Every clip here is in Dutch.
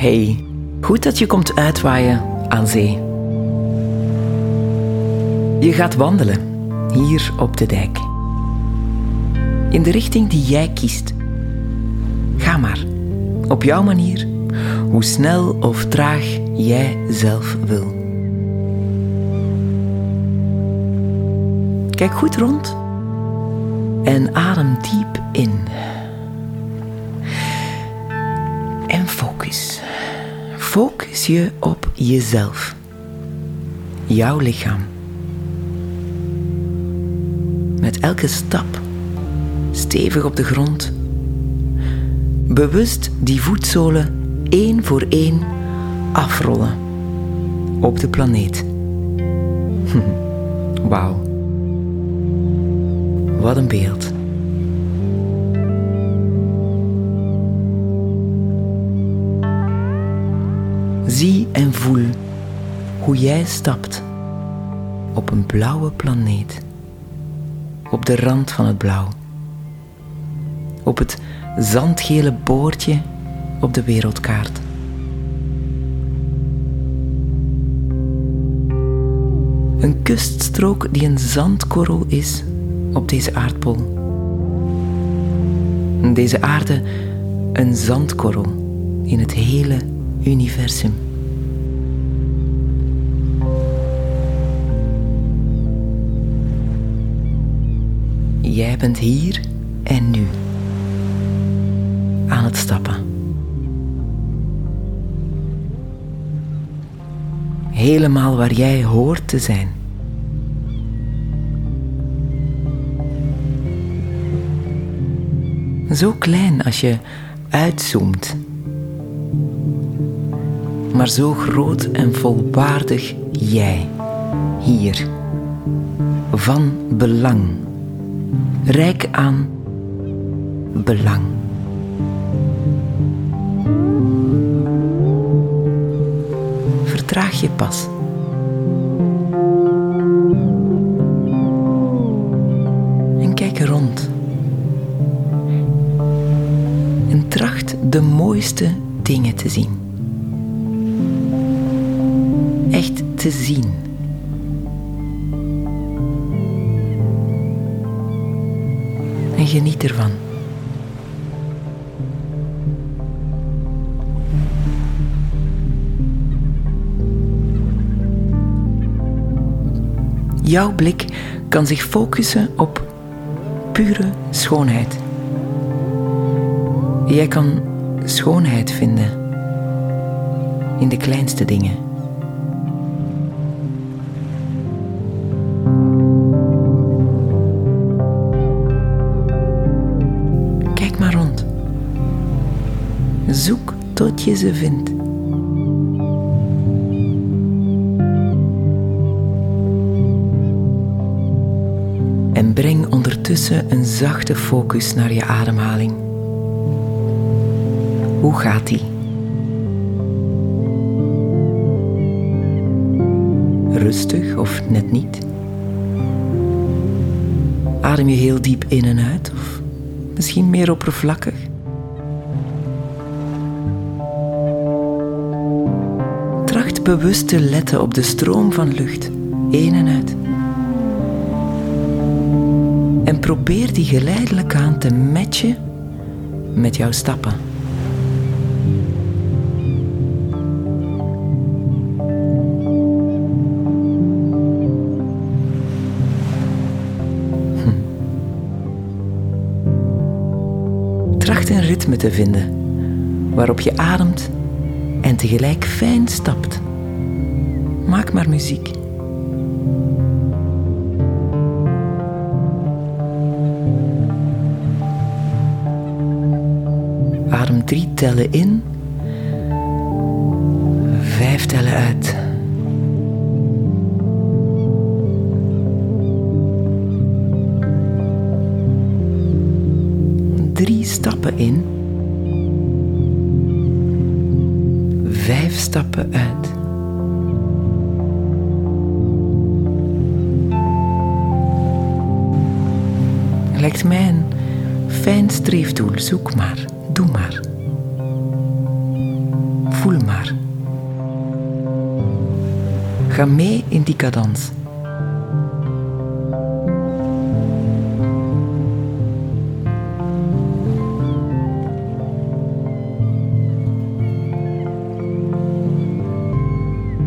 Hey, goed dat je komt uitwaaien aan zee. Je gaat wandelen hier op de dijk. In de richting die jij kiest. Ga maar, op jouw manier, hoe snel of traag jij zelf wil. Kijk goed rond en adem diep in. Focus. Focus je op jezelf. Jouw lichaam. Met elke stap stevig op de grond. Bewust die voetzolen één voor één afrollen op de planeet. Wauw. Wat een beeld. Zie en voel hoe jij stapt op een blauwe planeet, op de rand van het blauw, op het zandgele boordje op de wereldkaart. Een kuststrook die een zandkorrel is op deze aardbol. Deze aarde een zandkorrel in het hele universum. Jij bent hier en nu aan het stappen. Helemaal waar jij hoort te zijn. Zo klein als je uitzoomt. Maar zo groot en volwaardig jij. Hier. Van belang. Rijk aan belang. Vertraag je pas. En kijk rond. En tracht de mooiste dingen te zien. Echt te zien. Geniet ervan. Jouw blik kan zich focussen op pure schoonheid. Jij kan schoonheid vinden in de kleinste dingen. Tot je ze vindt. En breng ondertussen een zachte focus naar je ademhaling. Hoe gaat die? Rustig of net niet? Adem je heel diep in en uit of misschien meer oppervlakkig? Bewust te letten op de stroom van lucht, in en uit. En probeer die geleidelijk aan te matchen met jouw stappen. Tracht een ritme te vinden waarop je ademt en tegelijk fijn stapt. Maak maar muziek. Adem drie tellen in, vijf tellen uit. Drie stappen in, vijf stappen uit. lijkt mij een fijn streefdoel. Zoek maar, doe maar. Voel maar. Ga mee in die cadans.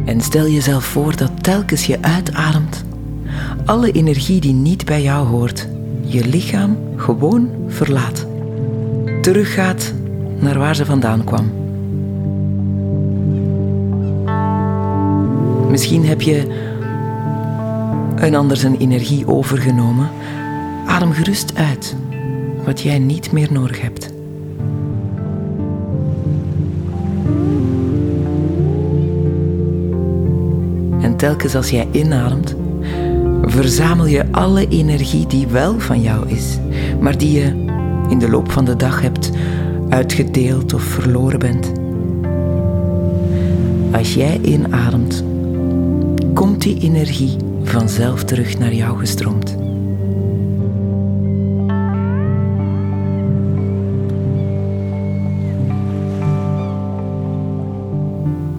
En stel jezelf voor dat telkens je uitademt, alle energie die niet bij jou hoort, je lichaam gewoon verlaat. Teruggaat naar waar ze vandaan kwam. Misschien heb je een ander zijn energie overgenomen. Adem gerust uit wat jij niet meer nodig hebt. En telkens als jij inademt, verzamel je alle energie die wel van jou is, maar die je in de loop van de dag hebt uitgedeeld of verloren bent. Als jij inademt, komt die energie vanzelf terug naar jou gestroomd.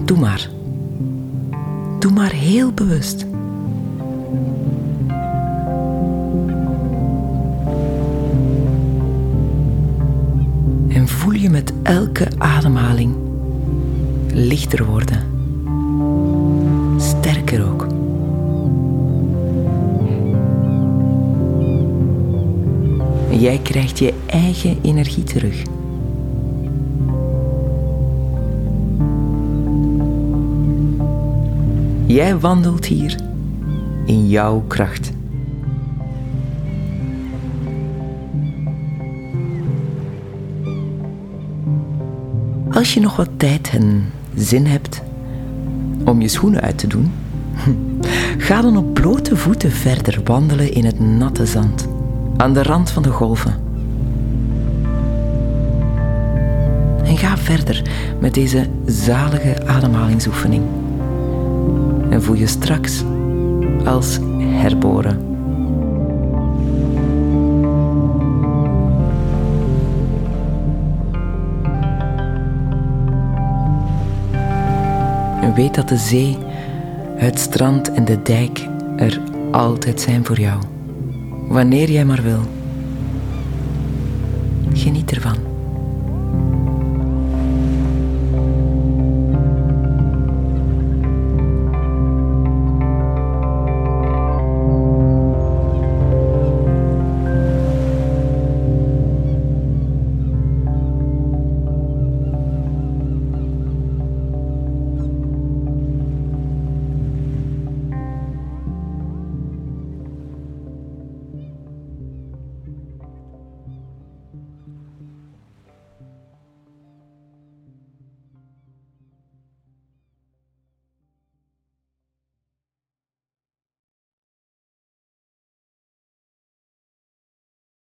Doe maar. Doe maar heel bewust. Je met elke ademhaling lichter worden. Sterker ook. Jij krijgt je eigen energie terug. Jij wandelt hier in jouw kracht. Als je nog wat tijd en zin hebt om je schoenen uit te doen, ga dan op blote voeten verder wandelen in het natte zand, aan de rand van de golven. En ga verder met deze zalige ademhalingsoefening. En voel je straks als herboren. Weet dat de zee, het strand en de dijk er altijd zijn voor jou. Wanneer jij maar wil. Geniet ervan.